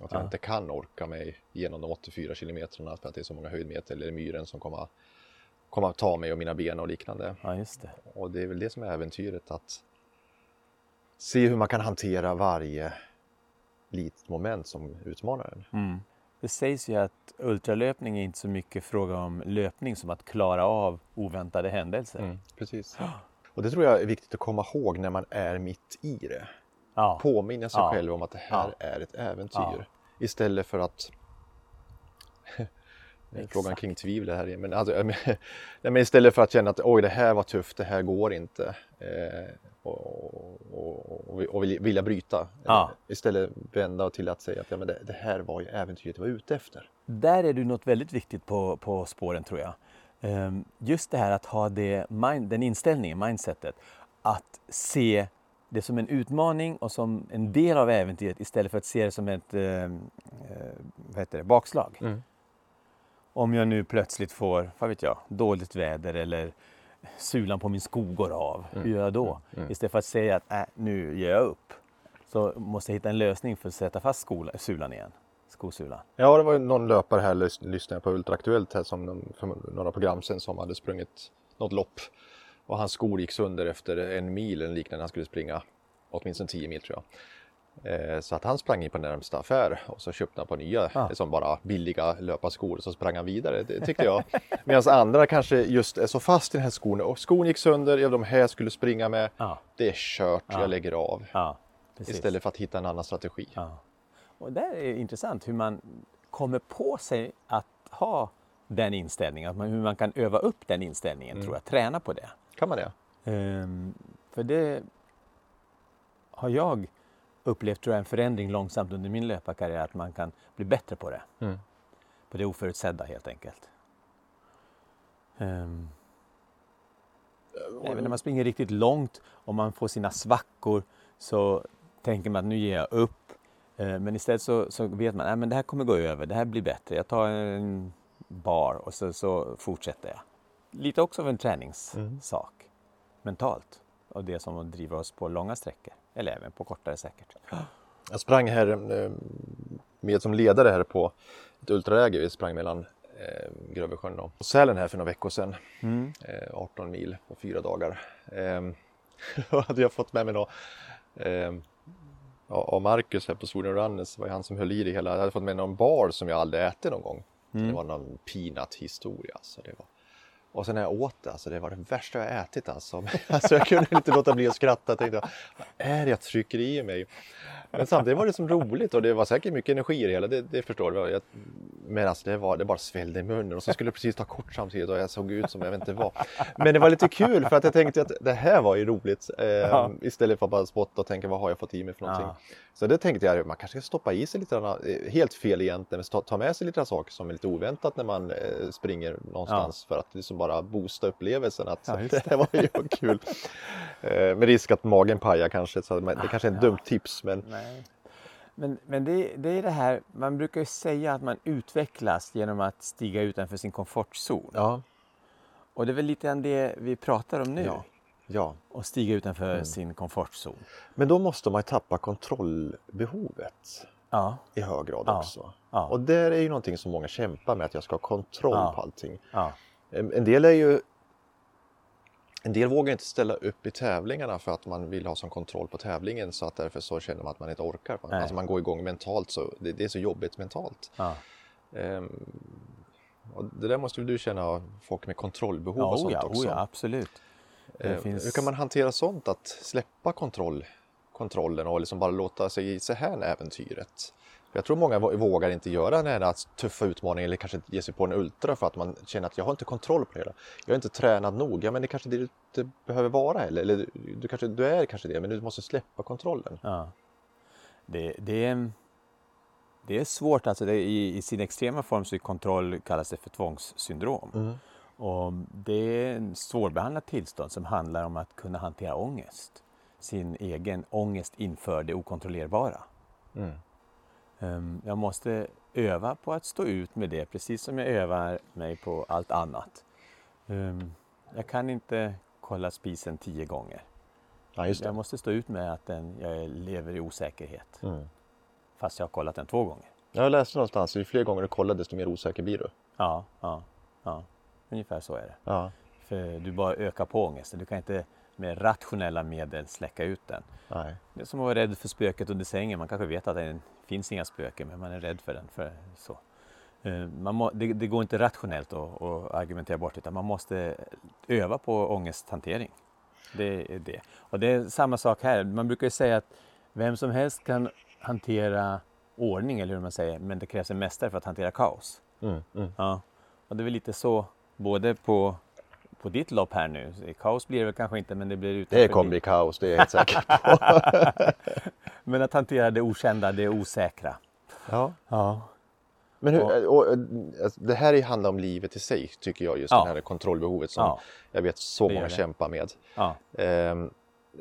Speaker 2: Att jag
Speaker 1: Ja.
Speaker 2: inte kan orka mig genom de 84 kilometrarna för att det är så många höjdmeter eller myren som kommer, kommer att ta mig och mina ben och liknande.
Speaker 1: Ja, just det.
Speaker 2: Och det är väl det som är äventyret, att se hur man kan hantera varje moment som utmanar en.
Speaker 1: Mm. Det sägs ju att ultralöpning är inte så mycket fråga om löpning som att klara av oväntade händelser.
Speaker 2: Mm, precis. Och det tror jag är viktigt att komma ihåg när man är mitt i det.
Speaker 1: Ja.
Speaker 2: Påminna sig
Speaker 1: Ja.
Speaker 2: själv om att det här är ett äventyr.
Speaker 1: Ja.
Speaker 2: Istället för att
Speaker 1: Exakt.
Speaker 2: Frågan kring tvivel här. Men, alltså, [LAUGHS] men istället för att känna att oj det här var tufft, det här går inte. Eh, och, och, och, och vilja bryta.
Speaker 1: Ja.
Speaker 2: Istället vända till att säga att ja, men det, det här var ju äventyret jag var ute efter.
Speaker 1: Där är du något väldigt viktigt på, på spåren tror jag. Ehm, Just det här att ha det, den inställningen, mindsetet, att se det som en utmaning och som en del av äventyret istället för att se det som ett eh, eh, vad heter det, bakslag.
Speaker 2: Mm.
Speaker 1: Om jag nu plötsligt får, vad vet jag, dåligt väder eller sulan på min sko går av, hur gör jag då?
Speaker 2: mm.
Speaker 1: Istället för att säga att äh, nu ger jag upp, så måste jag hitta en lösning för att sätta fast skola, sulan igen, skosulan.
Speaker 2: Ja, det var ju någon löpare här, lys- lyssnade på Ultraaktuellt här som de- några program sedan som hade sprungit något lopp. Och hans skor gick sönder efter en mil eller liknande han skulle springa. Åtminstone 10 mil tror jag. Eh, Så att han sprang in på närmsta affär och så köpte han på nya
Speaker 1: Ja.
Speaker 2: som bara billiga löparskor så sprang han vidare. Det [LAUGHS] tyckte jag. Medan andra kanske just är så fast i den här skon och skon gick sönder, ja, de här skulle springa med.
Speaker 1: Ja.
Speaker 2: Det är kört,
Speaker 1: Ja.
Speaker 2: jag lägger av. Istället för att hitta en annan strategi.
Speaker 1: Och det är intressant hur man kommer på sig att ha den inställningen, att man, hur man kan öva upp den inställningen, tror jag, träna på det.
Speaker 2: Kan man det?
Speaker 1: Ehm, för det har jag upplevt, tror jag, en förändring långsamt under min löparkarriär, att man kan bli bättre på det.
Speaker 2: Mm.
Speaker 1: På det oförutsedda helt enkelt. Ehm, Även när man springer riktigt långt och man får sina svackor så tänker man att nu ger jag upp. Eh, Men istället så, så vet man att det här kommer gå över, det här blir bättre. Jag tar en bar och så, så fortsätter jag. Lite också av en träningssak mentalt och det som driver oss på långa sträckor eller även på kortare säkert.
Speaker 2: Jag sprang här eh, med som ledare här på ett ultraläger. Vi sprang mellan eh, Grövelsjön och Sälen här för några veckor sedan.
Speaker 1: Mm.
Speaker 2: Eh, 18 mil på fyra dagar. Eh, [LAUGHS] Då hade jag fått med mig då, eh, av Marcus här på Sweden Runners, var han som höll i det hela. Jag hade fått med någon bar som jag aldrig ätit någon gång. Så Det var någon peanut historia. Så det var. Och sen när jag åt det, alltså det var det värsta jag ätit alltså. [LAUGHS] Alltså jag kunde inte låta bli att skratta. Jag tänkte, vad är det jag trycker i mig? Men samtidigt var det som roligt och det var säkert mycket energi i det hela, det, det förstår du. Jag, men alltså det, var, det bara svällde i munnen och så skulle jag precis ta kort samtidigt och jag såg ut som jag vet inte vad. Men det var lite kul för att jag tänkte att det här var ju roligt. Eh,
Speaker 1: Ja.
Speaker 2: Istället för att bara spotta och tänka vad har jag fått i mig för någonting.
Speaker 1: Ja.
Speaker 2: Så det tänkte jag, man kanske ska stoppa i sig lite, eh, helt fel egentligen, men ta- med sig lite saker som är lite oväntat när man eh, springer någonstans för att liksom bara boosta upplevelsen. Att
Speaker 1: Ja, [LAUGHS]
Speaker 2: det här var ju kul. Eh, med risk att magen pajar kanske, så det kanske är ett dumt tips. Men
Speaker 1: Nej. Men, men det, det är det här, man brukar ju säga att man utvecklas genom att stiga utanför sin komfortzon.
Speaker 2: ja,
Speaker 1: Och det är väl lite grann det vi pratar om nu.
Speaker 2: ja, ja.
Speaker 1: Och stiga utanför sin komfortzon.
Speaker 2: Men då måste man ju tappa kontrollbehovet
Speaker 1: Ja,
Speaker 2: i hög grad
Speaker 1: Ja.
Speaker 2: också.
Speaker 1: Ja.
Speaker 2: Och där är ju någonting som många kämpar med, att jag ska ha kontroll på allting. en del är ju en del vågar inte ställa upp i tävlingarna för att man vill ha sån kontroll på tävlingen så att därför så känner man att man inte orkar.
Speaker 1: Nej.
Speaker 2: Alltså man går igång mentalt så det, det är så jobbigt mentalt.
Speaker 1: ja.
Speaker 2: Ehm, och det där måste väl du känna folk med kontrollbehov
Speaker 1: Ja,
Speaker 2: och sånt
Speaker 1: ja,
Speaker 2: också.
Speaker 1: oh ja, absolut.
Speaker 2: Ehm,
Speaker 1: finns-
Speaker 2: Hur kan man hantera sånt att släppa kontroll kontrollen och liksom bara låta sig ge sig här äventyret. Jag tror många vågar inte göra den här tuffa utmaningen eller kanske ge sig på en ultra för att man känner att jag har inte kontroll på det hela. Jag är inte tränad nog. Ja, men det kanske det du behöver vara eller, eller du, kanske, du är kanske det, men du måste släppa kontrollen.
Speaker 1: Ja. Det, det, är, det är svårt, alltså det, i, i, sin extrema form så är kontroll kallas det för tvångssyndrom. Mm. Och det är en svårbehandlat tillstånd som handlar om att kunna hantera ångest. Sin egen ångest inför det okontrollerbara. Mm. Ehm, jag måste öva på att stå ut med det precis som jag övar mig på allt annat. Ehm, jag kan inte kolla spisen tio gånger. Ja, jag måste stå ut med att den, jag lever i osäkerhet. Mm. Fast jag har kollat den två gånger.
Speaker 2: Jag läste någonstans, ju fler gånger du kollar desto mer osäker blir du.
Speaker 1: Ja, ja, ja. ungefär så är det. Ja. För du bara ökar på ångesten. Du kan inte med rationella medel släcka ut den. Nej. Det är som att vara rädd för spöket under sängen. Man kanske vet att det finns inga spöken men man är rädd för den. För så. Eh, man må, det, det, går inte rationellt att, att argumentera bort utan man måste öva på ångesthantering. Det är det. Och det är samma sak här. Man brukar ju säga att vem som helst kan hantera ordning, eller hur man säger, men det krävs en mästare för att hantera kaos. Mm, mm. Ja. Och det är väl lite så både på på ditt lopp här nu. Kaos blir det väl kanske inte men det blir utanför
Speaker 2: Det kommer bli kaos, det är jag helt säker på. [LAUGHS]
Speaker 1: men att hantera det okända, det osäkra.
Speaker 2: Ja. ja. Men hur, och, och, alltså, det här handlar om livet i sig tycker jag, just ja. det här kontrollbehovet som ja. jag vet så många kämpar med. Ja. Um,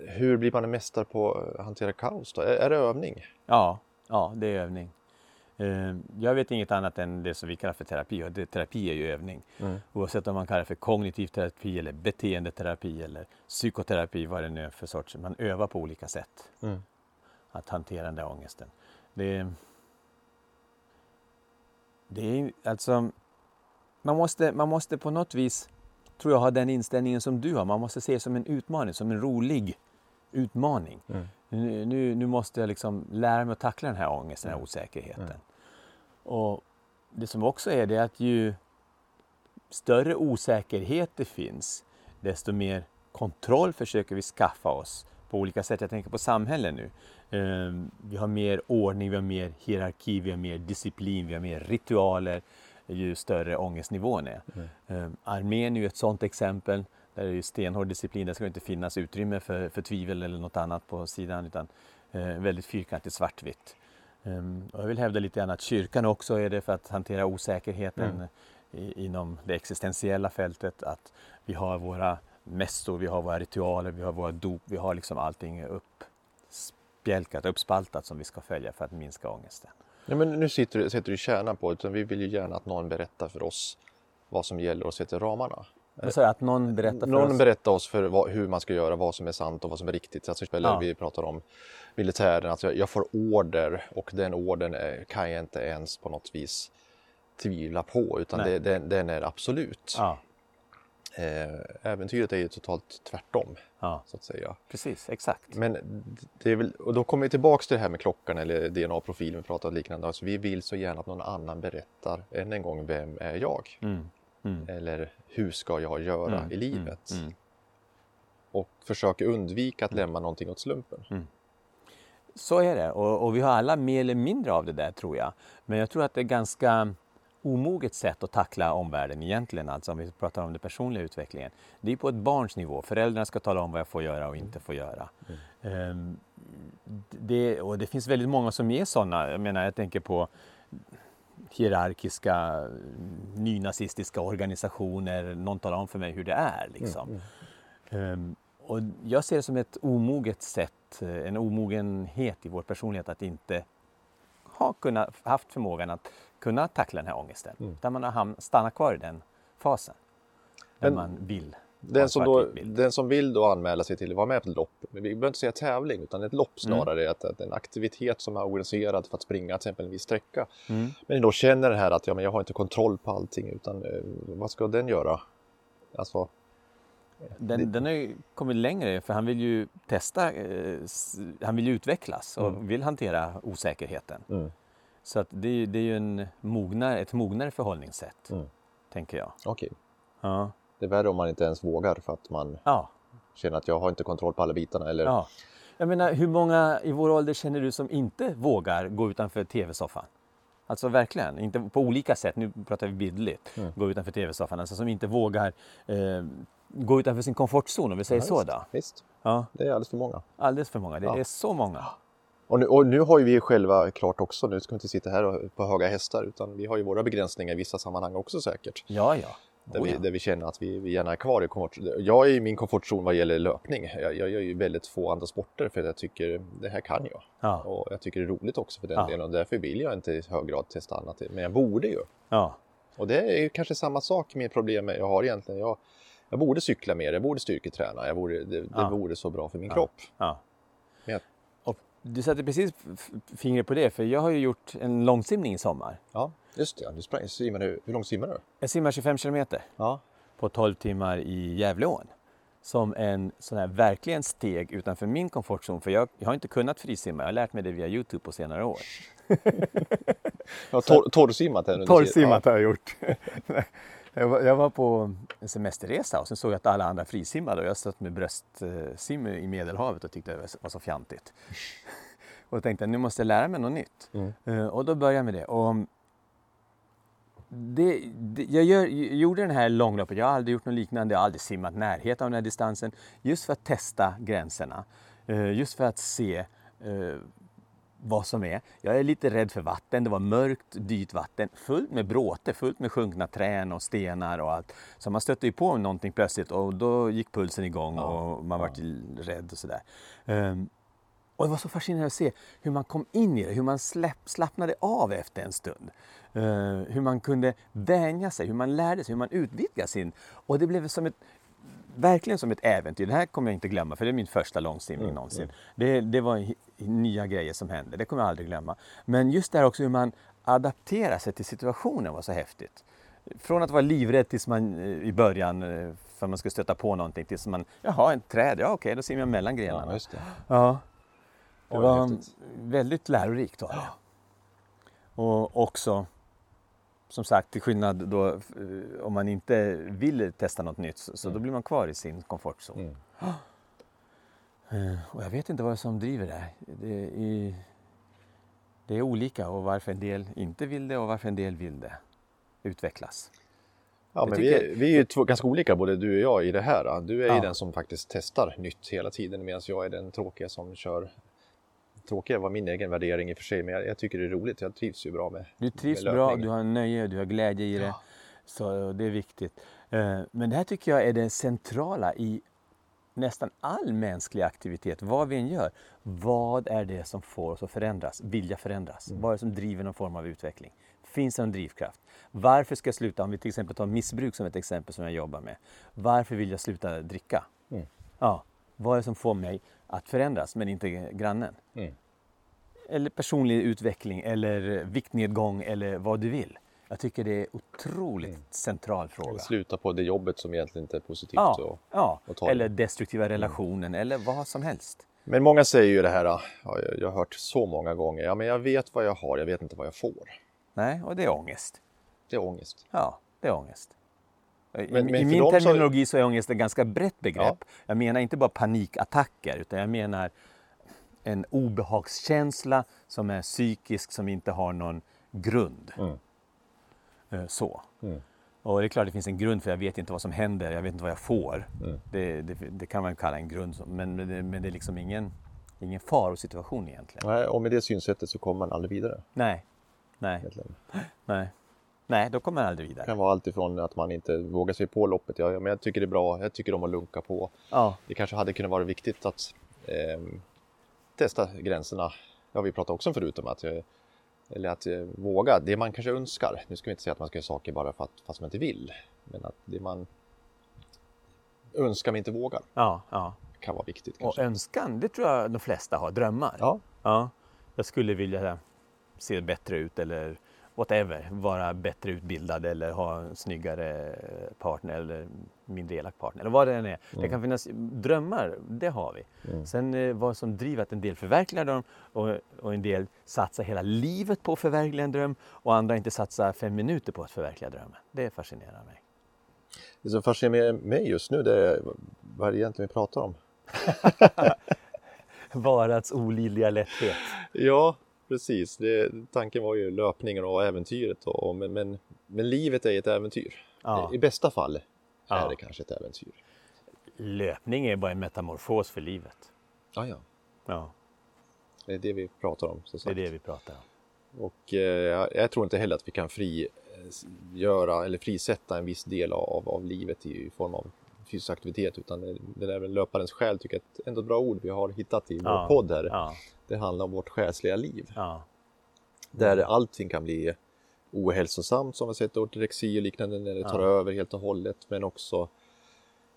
Speaker 2: hur blir man en mästare på att hantera kaos då? Är, är det övning?
Speaker 1: Ja, ja det är övning. Eh, jag vet inget annat än det som vi kallar för terapi och det, terapi är ju övning. Mm. Oavsett om man kallar det för kognitiv terapi eller beteendeterapi eller psykoterapi, vad det nu är för sorts. Man övar på olika sätt mm. att hantera den där ångesten. Det, det är alltså, man måste, man måste på något vis, tror jag, ha den inställningen som du har. Man måste se det som en utmaning, som en rolig utmaning. Mm. Nu, nu, nu, måste jag liksom lära mig att tackla den här ångesten, den här osäkerheten. Mm. Och det som också är det att ju större osäkerhet det finns, desto mer kontroll försöker vi skaffa oss på olika sätt. Jag tänker på samhället nu. Ehm, vi har mer ordning, vi har mer hierarki, vi har mer disciplin, vi har mer ritualer ju större ångestnivån är. Mm. Ehm, armén är ju ett sådant exempel. Där är det stenhård disciplin, där ska det inte finnas utrymme för, för tvivel eller något annat på sidan utan eh, väldigt fyrkantigt svartvitt. Um, och jag vill hävda lite grann att kyrkan också är det för att hantera osäkerheten mm. i, inom det existentiella fältet. Att vi har våra mässor, vi har våra ritualer, vi har våra dop, vi har liksom allting uppspjälkat, uppspaltat som vi ska följa för att minska ångesten.
Speaker 2: Ja, men nu sitter, sätter du kärnan på det, vi vill ju gärna att någon berättar för oss vad som gäller och sätter ramarna.
Speaker 1: Sa att någon berättar för
Speaker 2: någon
Speaker 1: oss?
Speaker 2: berättar oss för vad, hur man ska göra, vad som är sant och vad som är riktigt. Alltså, ja. Vi pratar om militären, alltså jag får order och den ordern är, kan jag inte ens på något vis tvivla på utan det, den, den, är absolut. Ja. Eh, äventyret är ju totalt tvärtom. Ja. Så att säga.
Speaker 1: Precis, exakt.
Speaker 2: Men det är väl, och då kommer vi tillbaks till det här med klockan eller DNA-profilen vi pratade liknande. Alltså vi vill så gärna att någon annan berättar än en gång vem är jag? Mm. Mm. Eller hur ska jag göra mm. i livet? Mm. mm. Och försöka undvika att lämna någonting åt slumpen. Mm.
Speaker 1: Så är det och, och, vi har alla mer eller mindre av det där tror jag. Men jag tror att det är ganska omoget sätt att tackla omvärlden egentligen, alltså om vi pratar om den personliga utvecklingen. Det är på ett barns nivå. Föräldrarna ska tala om vad jag får göra och inte får göra. Mm. Um, det, och det finns väldigt många som är sådana. Jag menar, jag tänker på hierarkiska nynazistiska organisationer. Någon talar om för mig hur det är. Liksom. Mm. Um, och jag ser det som ett omoget sätt, eh, en omogenhet i vår personlighet att inte ha kunnat, haft förmågan att kunna tackla den här ångesten. Mm. Där man har stannat kvar i den fasen. Där Men, man vill
Speaker 2: den som, då, den som vill då anmäla sig till att vara med på ett lopp, vi behöver inte säga tävling utan ett lopp mm. snarare, mm. att, att en aktivitet som är organiserad för att springa till exempel en viss sträcka. Mm. Men då känner det här att ja, men jag har inte kontroll på allting utan eh, vad ska den göra? Alltså,
Speaker 1: den, det... den har ju kommit längre för han vill ju testa, eh, han vill ju utvecklas och mm. vill hantera osäkerheten. Mm. Så att det, det är ju en mognar, ett mognare förhållningssätt, mm. tänker jag.
Speaker 2: Okej. Okay. Ja. Det är värre om man inte ens vågar för att man ja. känner att jag har inte kontroll på alla bitarna. Eller... Ja.
Speaker 1: Jag menar, hur många i vår ålder känner du som inte vågar gå utanför tv-soffan? Alltså verkligen, inte på olika sätt, nu pratar vi bildligt,
Speaker 2: Mm.
Speaker 1: gå utanför tv-soffan. Alltså som inte vågar eh, gå utanför sin komfortzon, om vi säger
Speaker 2: Ja,
Speaker 1: så
Speaker 2: visst.
Speaker 1: då.
Speaker 2: Visst,
Speaker 1: Ja,
Speaker 2: det är alldeles för många.
Speaker 1: alldeles för många. Det
Speaker 2: Ja.
Speaker 1: är så många.
Speaker 2: Och nu, och nu har ju vi själva klart också, nu ska vi inte sitta här på höga hästar, utan vi har ju våra begränsningar i vissa sammanhang också säkert.
Speaker 1: Ja, ja.
Speaker 2: Där,
Speaker 1: Oh,
Speaker 2: vi,
Speaker 1: ja.
Speaker 2: där vi känner att vi, vi gärna är kvar i komfort. Jag är i min komfortzon vad gäller löpning. Jag, jag gör ju väldigt få andra sporter för att jag tycker det här kan jag.
Speaker 1: Ja.
Speaker 2: Och jag tycker det är roligt också för den
Speaker 1: Ja.
Speaker 2: delen och därför vill jag inte i hög grad testa annat. Men jag borde ju.
Speaker 1: ja.
Speaker 2: Och det är kanske samma sak med problem jag har egentligen. Jag, jag borde cykla mer, jag borde styrketräna, jag borde, det, det vore så bra för min kropp.
Speaker 1: ja.
Speaker 2: Men jag,
Speaker 1: Och du satte precis fingret på det, för jag har ju gjort en långsimning i sommar.
Speaker 2: ja, just det. Du sprang, simmade, hur långt simmar du?
Speaker 1: Jag simmar 25 kilometer
Speaker 2: Ja,
Speaker 1: på 12 timmar i Gävleån. Som en sån här verkligen steg utanför min komfortzon. För jag, jag har inte kunnat frisimma, jag har lärt mig det via Youtube på senare år. [LAUGHS]
Speaker 2: ja [LAUGHS] tor, torrsimmat här nu.
Speaker 1: Torrsimmat har jag gjort. [LAUGHS] jag, var, på en semesterresa och sen såg jag att alla andra frisimmade och jag satt med bröstsim i Medelhavet och tyckte det var så fjantigt. [LAUGHS] och tänkte nu måste jag lära mig något nytt.
Speaker 2: Mm.
Speaker 1: Eh, Och då började jag med det. Och det, det, jag, gör, jag gjorde den här långloppet, jag har aldrig gjort något liknande, jag har aldrig simmat närheten av den här distansen. Just för att testa gränserna. Eh, Just för att se eh, vad som är. Jag är lite rädd för vatten. Det var mörkt, dyrt vatten, fullt med bråte, fullt med sjunkna trän och stenar och allt. Så man stötte ju på någonting plötsligt och då gick pulsen igång och man var rädd och sådär. Ehm, och det var så fascinerande att se hur man kom in i det, hur man släpp, slappnade av efter en stund. Eh, hur man kunde vänja sig, hur man lärde sig, hur man utvidgade sin... Och det blev som ett, verkligen som ett äventyr. Det här kommer jag inte glömma, för det är min första långsimning någonsin. Det, det var nya grejer som hände, det kommer jag aldrig glömma. Men just det här också hur man adapterar sig till situationen var så häftigt. Från att vara livrädd tills man eh, i början, eh, för man skulle stöta på någonting, tills man, jaha, en träd, ja okej, då simmar jag mellan grenarna.
Speaker 2: Ja, det.
Speaker 1: Ja. Det var
Speaker 2: häftigt.
Speaker 1: väldigt lärorikt var det. Och också, som sagt, till skillnad då eh, om man inte vill testa något nytt så, så då blir man kvar i sin komfortzon.
Speaker 2: Mm.
Speaker 1: Eh, Och jag vet inte vad som driver det. Det är, det är olika och varför en del inte vill det och varför en del vill det utvecklas.
Speaker 2: Ja, men vi, är, vi är ju två, ganska olika både du och jag i det här. Du är ju
Speaker 1: Ja.
Speaker 2: den som faktiskt testar nytt hela tiden medan jag är den tråkiga som kör Tråkiga var min egen värdering i och för sig, men jag, jag tycker det är roligt. Jag trivs ju bra med
Speaker 1: Du trivs
Speaker 2: med
Speaker 1: bra, du har nöje, du har glädje i det. Så det är viktigt. Eh, Men det här tycker jag är det centrala i nästan all mänsklig aktivitet, vad vi än gör. Vad är det som får oss att förändras, vilja förändras?
Speaker 2: Mm.
Speaker 1: Vad är det som driver någon form av utveckling? Finns det någon drivkraft? Varför ska jag sluta? Om vi till exempel tar missbruk som ett exempel som jag jobbar med. Varför vill jag sluta dricka?
Speaker 2: Mm.
Speaker 1: Ja, vad är det som får mig att förändras men inte grannen?
Speaker 2: Mm.
Speaker 1: eller personlig utveckling eller viktnedgång eller vad du vill. Jag tycker det är otroligt
Speaker 2: Mm.
Speaker 1: central fråga.
Speaker 2: Sluta på det jobbet som egentligen inte är positivt.
Speaker 1: Ja,
Speaker 2: Och...
Speaker 1: ja.
Speaker 2: och
Speaker 1: eller destruktiva relationen eller vad som helst.
Speaker 2: Men många säger ju det här, ja, jag, jag har hört så många gånger, ja men jag vet vad jag har, jag vet inte vad jag får.
Speaker 1: Nej, och det är ångest.
Speaker 2: Det är ångest.
Speaker 1: Ja, det är ångest. I,
Speaker 2: Men- men
Speaker 1: I
Speaker 2: för
Speaker 1: min
Speaker 2: dem så-
Speaker 1: terminologi så är ångest ett ganska brett begrepp. Jag menar inte bara panikattacker utan jag menar en obehagskänsla som är psykisk som inte har någon grund.
Speaker 2: Mm.
Speaker 1: Eh, Så.
Speaker 2: Mm.
Speaker 1: Och det är klart det finns en grund för jag vet inte vad som händer, jag vet inte vad jag får.
Speaker 2: Mm.
Speaker 1: Det, det, det kan man kalla en grund, men, men, det, men det är liksom ingen, ingen farosituation egentligen.
Speaker 2: Nej, och med det synsättet så kommer man aldrig vidare.
Speaker 1: Nej, nej,
Speaker 2: Egentligen.
Speaker 1: nej. Nej, då kommer man aldrig
Speaker 2: Det
Speaker 1: vidare.
Speaker 2: kan vara allt ifrån att man inte vågar sig på loppet, ja, men jag tycker det är bra, jag tycker om att lunka på.
Speaker 1: Ja,
Speaker 2: Det kanske hade kunnat vara viktigt att ehm, testa gränserna. Det har vi pratat också förut om att, eh, eller att eh, våga det man kanske önskar. Nu ska vi inte säga att man ska göra saker bara för att, fast man inte vill. Men att det man önskar men inte vågar
Speaker 1: ja, ja.
Speaker 2: kan vara viktigt
Speaker 1: Och
Speaker 2: kanske.
Speaker 1: önskan, det tror jag de flesta har, drömmar.
Speaker 2: Ja,
Speaker 1: Ja, jag skulle vilja se bättre ut eller whatever, vara bättre utbildad eller ha en snyggare partner eller mindre elak partner eller vad det än är. Det kan finnas drömmar, det har vi. Sen eh, vad som driver att en del förverkligar dem och, och en del satsar hela livet på att förverkliga en dröm och andra inte satsar fem minuter på att förverkliga drömmen. Det fascinerar mig.
Speaker 2: det som fascinerar mig just nu det är vad är det egentligen vi pratar om? [LAUGHS]
Speaker 1: Varats olidliga lätthet.
Speaker 2: Ja, precis. Det, tanken var ju löpningen och äventyret. Och, men, men, men livet är ett äventyr.
Speaker 1: Ja.
Speaker 2: I bästa fall är
Speaker 1: Ja.
Speaker 2: det kanske ett äventyr.
Speaker 1: Löpning är bara en metamorfos för livet.
Speaker 2: Ja, ja.
Speaker 1: Ja,
Speaker 2: Det är det vi pratar om. Så
Speaker 1: det är
Speaker 2: sagt.
Speaker 1: det vi pratar om.
Speaker 2: Och eh, jag, jag tror inte heller att vi kan frigöra eller frisätta en viss del av, av livet i form av fysisk aktivitet utan det, det där med löparens själ tycker jag är ändå ett bra ord vi har hittat i vår
Speaker 1: Ja.
Speaker 2: podd här.
Speaker 1: Ja,
Speaker 2: Det handlar om vårt själsliga liv.
Speaker 1: ja,
Speaker 2: Där allting kan bli ohälsosamt som vi sett ortorexi och liknande när det tar över helt och hållet men också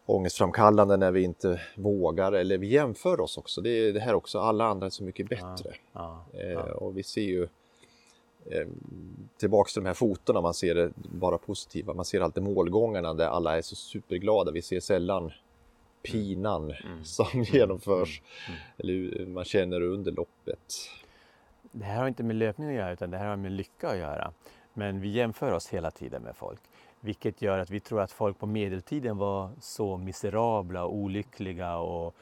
Speaker 2: ångestframkallande när vi inte vågar eller vi jämför oss också. Det är det här också, alla andra är så mycket bättre. Eh, och vi ser ju tillbaks till de här fotona, man ser det bara positiva. Man ser alltid målgångarna där alla är så superglada. Vi ser sällan pinan
Speaker 1: Mm.
Speaker 2: som genomförs eller man känner under loppet.
Speaker 1: Det här har inte med löpning att göra utan det här har med lycka att göra. Men vi jämför oss hela tiden med folk. Vilket gör att vi tror att folk på medeltiden var så miserabla och olyckliga och eh,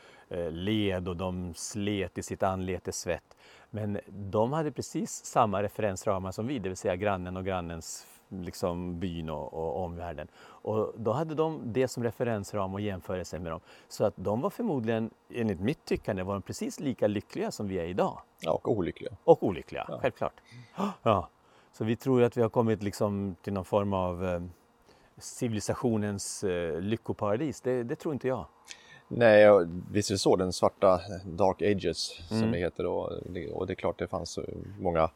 Speaker 1: led och de slet i sitt anletes svett. Men de hade precis samma referensramar som vi, det vill säga grannen och grannens liksom byn och, och omvärlden. Och då hade de det som referensram och jämförelse med dem. Så att de var förmodligen, enligt mitt tyckande, var de precis lika lyckliga som vi är idag.
Speaker 2: Ja, och olyckliga.
Speaker 1: Och olyckliga,
Speaker 2: Ja.
Speaker 1: självklart. [GASPS] Ja. Så vi tror att vi har kommit liksom till någon form av eh, civilisationens eh, lyckoparadis. Det, det tror inte jag.
Speaker 2: Nej, visst är det så, den svarta Dark Ages som
Speaker 1: Mm.
Speaker 2: det heter. Och, och det är klart det fanns eh, många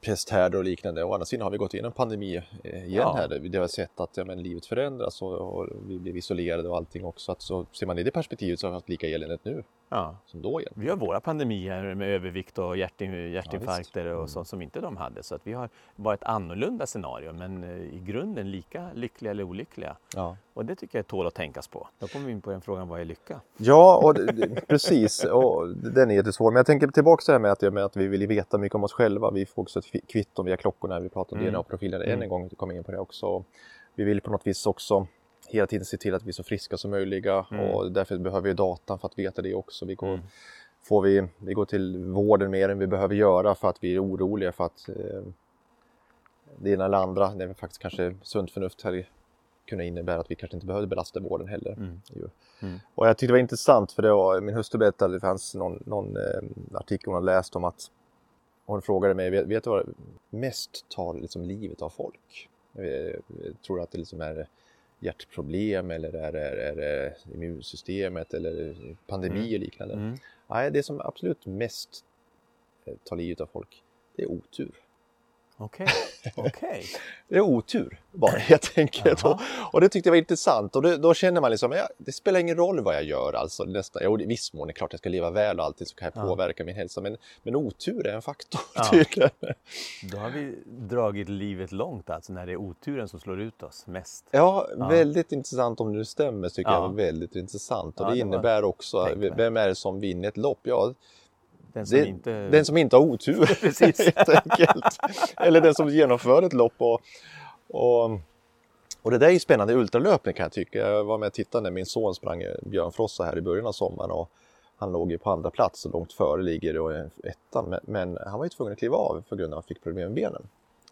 Speaker 2: pesthärdar och liknande. Å andra sidan har vi gått igenom pandemi eh, igen
Speaker 1: Ja.
Speaker 2: här. Vi har sett att ja, men, livet förändras och, och vi blir isolerade och allting också. Att, så ser man i det perspektivet så har vi haft lika eländigt nu
Speaker 1: Ja.
Speaker 2: som då igen.
Speaker 1: Vi har våra pandemier med övervikt och hjärtin, hjärtinfarkter
Speaker 2: Mm.
Speaker 1: och sånt som inte de hade. Så att vi har bara ett annorlunda scenario men eh, i grunden lika lyckliga eller olyckliga.
Speaker 2: Ja,
Speaker 1: Och det tycker jag tål att tänkas på. Då kommer vi in på den frågan, vad är lycka?
Speaker 2: ja och precis. Och den är jättesvår. Men jag tänker tillbaka till det här med att, med att vi vill veta mycket om oss själva. Vi får också ett kvi- kvitto via klockorna. Vi pratar om
Speaker 1: Mm.
Speaker 2: DNA-profiler än
Speaker 1: Mm.
Speaker 2: en gång. Vi kommer in på det också. Vi vill på något vis också hela tiden se till att vi är så friska som möjliga
Speaker 1: Mm.
Speaker 2: och därför behöver vi datan för att veta det också. Vi går,
Speaker 1: Mm.
Speaker 2: får vi, vi går till vården mer än vi behöver göra för att vi är oroliga för att eh, det ena eller andra, det är faktiskt kanske sunt förnuft hade kunnat innebära att vi kanske inte behövde belasta vården heller.
Speaker 1: Mm. Mm.
Speaker 2: Och jag tyckte det var intressant för det var, min hustru berättade, det fanns någon, någon eh, artikel hon hade läst om att hon frågade mig, vet, vet du vad mest tar liksom livet av folk? Eh, tror att det liksom är hjärtproblem eller är det, är det immunsystemet eller pandemi
Speaker 1: Mm.
Speaker 2: och liknande?
Speaker 1: Mm.
Speaker 2: Nej, det som absolut mest eh, tar livet av folk, det är otur.
Speaker 1: Okej, [LAUGHS] okej.
Speaker 2: Det är otur bara [LAUGHS] helt enkelt. Och, och det tyckte jag var intressant och det, då känner man liksom, ja, det spelar ingen roll vad jag gör alltså. Nästan, jo, i viss mån är det klart jag ska leva väl och alltid så kan jag
Speaker 1: Ja.
Speaker 2: påverka min hälsa. Men, men otur är en faktor [LAUGHS]
Speaker 1: Ja.
Speaker 2: tydligen.
Speaker 1: Då har vi dragit livet långt alltså när det är oturen som slår ut oss mest.
Speaker 2: Ja,
Speaker 1: Ja.
Speaker 2: väldigt intressant om det nu stämmer tycker
Speaker 1: Ja.
Speaker 2: jag väldigt intressant. Och det
Speaker 1: det
Speaker 2: innebär också, vem är det som vinner ett lopp? Ja,
Speaker 1: Den som
Speaker 2: det,
Speaker 1: inte...
Speaker 2: den som inte har otur [LAUGHS] [LAUGHS]
Speaker 1: Precis.
Speaker 2: helt enkelt. Eller den som genomför ett lopp. Och, och, och det där är ju spännande ultralöpning kan jag tycka. Jag var med och tittade när min son sprang eh, Björnfrossa här i början av sommaren. Och han låg ju på andra plats och långt före ligger och är ettan. Men, men han var ju tvungen att kliva av för grund av att han fick problem med benen.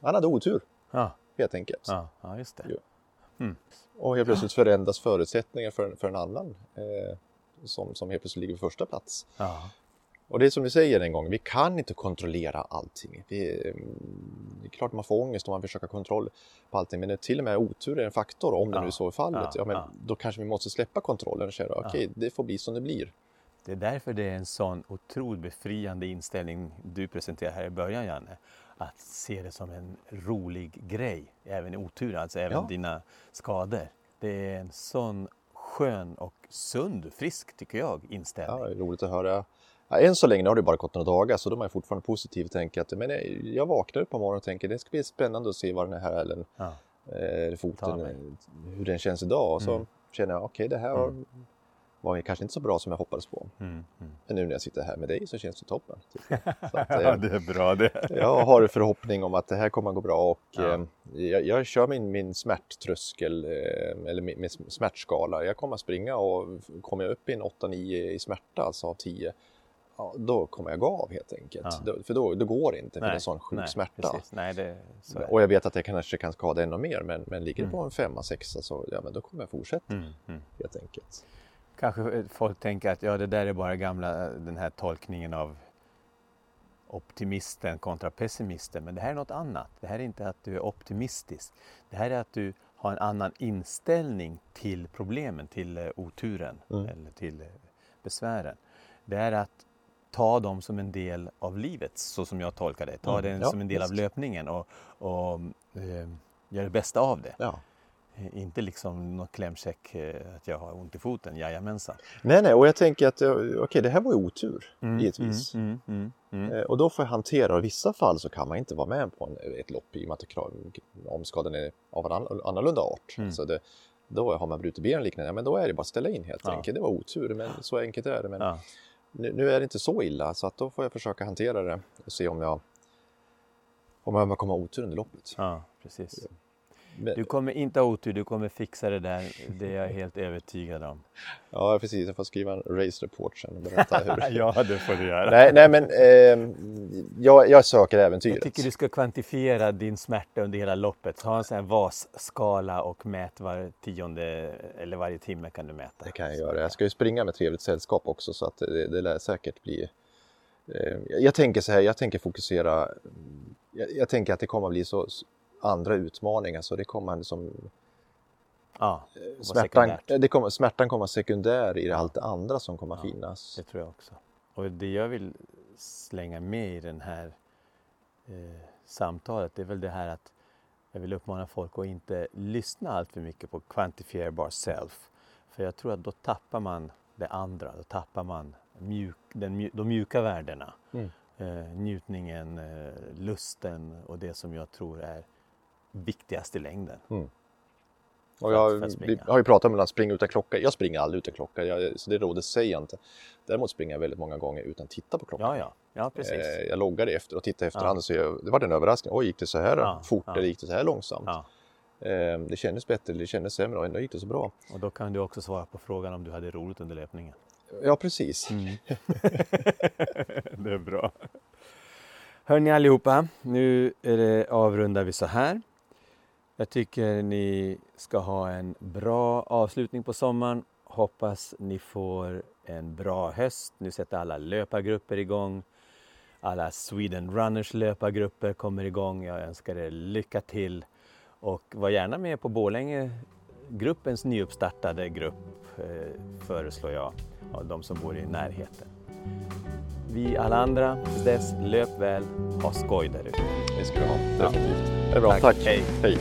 Speaker 2: Han hade otur
Speaker 1: Ja,
Speaker 2: helt enkelt.
Speaker 1: ja, ja, just det.
Speaker 2: Jo. Och helt plötsligt förändras förutsättningar för, en- för en annan eh, som, som helt plötsligt ligger på första plats.
Speaker 1: Ja,
Speaker 2: Och det är som du säger en gång, vi kan inte kontrollera allting. Vi, mm, det är klart man får ångest om man försöker kontroll på allting, men till och med otur är en faktor om det
Speaker 1: Ja,
Speaker 2: nu är så är fallet.
Speaker 1: ja,
Speaker 2: men
Speaker 1: ja.
Speaker 2: Då kanske vi måste släppa kontrollen och säga okej, det får bli som det blir.
Speaker 1: det är därför det är en sån otroligt befriande inställning du presenterar här i början, Janne. Att se det som en rolig grej, även i otur, alltså även
Speaker 2: Ja.
Speaker 1: dina skador. Det är en sån skön och sund, frisk, tycker jag, inställning.
Speaker 2: Ja, det är roligt att höra. Ja, än så länge nu har det bara gått några dagar så då är man fortfarande positiv och tänker att men jag- vaknar upp på morgonen och tänker det ska bli spännande att se vad den här hälen,
Speaker 1: Ja.
Speaker 2: eh, foten, hur den känns idag. Och så
Speaker 1: Mm.
Speaker 2: känner jag okej det här har var kanske inte så bra som jag hoppades på.
Speaker 1: Mm, mm.
Speaker 2: Men nu när jag sitter här med dig så känns det toppen. jag. [LAUGHS] Så att,
Speaker 1: Ja,
Speaker 2: eh,
Speaker 1: det är bra det.
Speaker 2: jag har förhoppning om att det här kommer att gå bra och
Speaker 1: Ja.
Speaker 2: eh, jag, jag kör min, min smärttröskel eh, eller min, min smärtskala. Jag kommer att springa och kommer jag upp i en 8-9 i smärta, alltså av 10, ja, då kommer jag gå av helt enkelt.
Speaker 1: Ja.
Speaker 2: Då, för då, då går det inte för det är sån sjuk
Speaker 1: nej,
Speaker 2: smärta.
Speaker 1: Nej, det.
Speaker 2: Och jag vet att jag kanske kan skada ännu mer men, men ligger det
Speaker 1: Mm.
Speaker 2: på en femma, sexa så ja, men då kommer jag fortsätta
Speaker 1: Mm, mm.
Speaker 2: helt enkelt.
Speaker 1: Kanske folk tänker att ja, det där är bara gamla, den här tolkningen av optimisten kontra pessimisten. Men det här är något annat. Det här är inte att du är optimistisk. Det här är att du har en annan inställning till problemen, till eh, oturen
Speaker 2: Mm.
Speaker 1: eller till eh, besvären. Det är att ta dem som en del av livet, så som jag tolkar det. Ta
Speaker 2: Mm,
Speaker 1: det
Speaker 2: ja,
Speaker 1: som en del av
Speaker 2: visst.
Speaker 1: löpningen och, och eh, göra det bästa av det.
Speaker 2: Ja.
Speaker 1: Eh, Inte liksom någon klämkäck eh, att jag har ont i foten, jajamensan.
Speaker 2: Nej, nej, och jag tänker att eh, okej, det här var ju otur givetvis.
Speaker 1: Mm, mm, mm, mm.
Speaker 2: Och då får jag hantera och i vissa fall så kan man inte vara med på en, ett lopp i och med att om skadan är av en ann- annorlunda art.
Speaker 1: Mm.
Speaker 2: Så det, då har man brutit ben liknande, men då är det bara att ställa in helt
Speaker 1: Ja.
Speaker 2: enkelt. Det var otur, men så enkelt är det. Men
Speaker 1: Ja.
Speaker 2: Nu, nu är det inte så illa så att då får jag försöka hantera det och se om jag om jag kommer ha otur under loppet.
Speaker 1: ja, precis. Du kommer inte ha otur, du kommer fixa det där. Det är jag helt övertygad om.
Speaker 2: ja, precis. Jag får skriva en race report sen och berätta [LAUGHS] hur.
Speaker 1: ja, det får du göra.
Speaker 2: nej, nej, men eh, jag, jag söker äventyret.
Speaker 1: Jag tycker du ska kvantifiera din smärta under hela loppet. Ha en sån här VAS-skala och mät var tionde eller varje timme kan du mäta.
Speaker 2: Det kan jag göra. Jag ska ju springa med trevligt sällskap också så att det, det lär säkert bli... Eh, jag tänker så här, jag tänker fokusera... Jag, jag tänker att det kommer att bli så andra utmaningar så det kommer liksom...
Speaker 1: Ja, och
Speaker 2: Smärtan,
Speaker 1: sekundärt.
Speaker 2: det kommer, smärtan kommer sekundär i allt det andra som kommer
Speaker 1: Ja,
Speaker 2: finnas.
Speaker 1: Det tror jag också. Och det jag vill slänga med i den här eh, samtalet det är väl det här att jag vill uppmana folk att inte lyssna allt för mycket på quantifierbar self. För jag tror att då tappar man det andra, då tappar man mjuk, den, de mjuka värdena.
Speaker 2: Mm.
Speaker 1: Eh, njutningen, eh, lusten och det som jag tror är viktigast i längden.
Speaker 2: Och
Speaker 1: för
Speaker 2: jag, har ju pratat om att springa utan klocka. Jag springer aldrig utan klocka, jag, så det rådet säger jag inte. Däremot springer jag väldigt många gånger utan att titta på klockan.
Speaker 1: Ja, ja, ja precis.
Speaker 2: Eh, jag loggar det efter och tittar efterhand
Speaker 1: Ja.
Speaker 2: och ser, det var en överraskning. Oj, gick det så här
Speaker 1: Ja,
Speaker 2: fort
Speaker 1: ja.
Speaker 2: eller gick det så här långsamt? Eh, det kändes bättre eller det kändes sämre och ändå gick det så bra.
Speaker 1: Och då kan du också svara på frågan om du hade roligt under löpningen.
Speaker 2: Ja, precis.
Speaker 1: Mm. [LAUGHS] det är bra. Hörni allihopa, nu är det, avrundar vi så här. Jag tycker ni ska ha en bra avslutning på sommaren. Hoppas ni får en bra höst. Nu sätter alla löpargrupper igång. Alla Sweden Runners löpargrupper kommer igång. Jag önskar er lycka till. Och var gärna med på Borlänge gruppens nyuppstartade grupp eh, föreslår jag av de som bor i närheten. Vi alla andra, tills dess, löp väl, ha skoj där ute.
Speaker 2: Det ska du ha,
Speaker 1: Ja.
Speaker 2: definitivt. Det är bra,
Speaker 1: Tack.
Speaker 2: tack.
Speaker 1: Hej.
Speaker 2: Hej.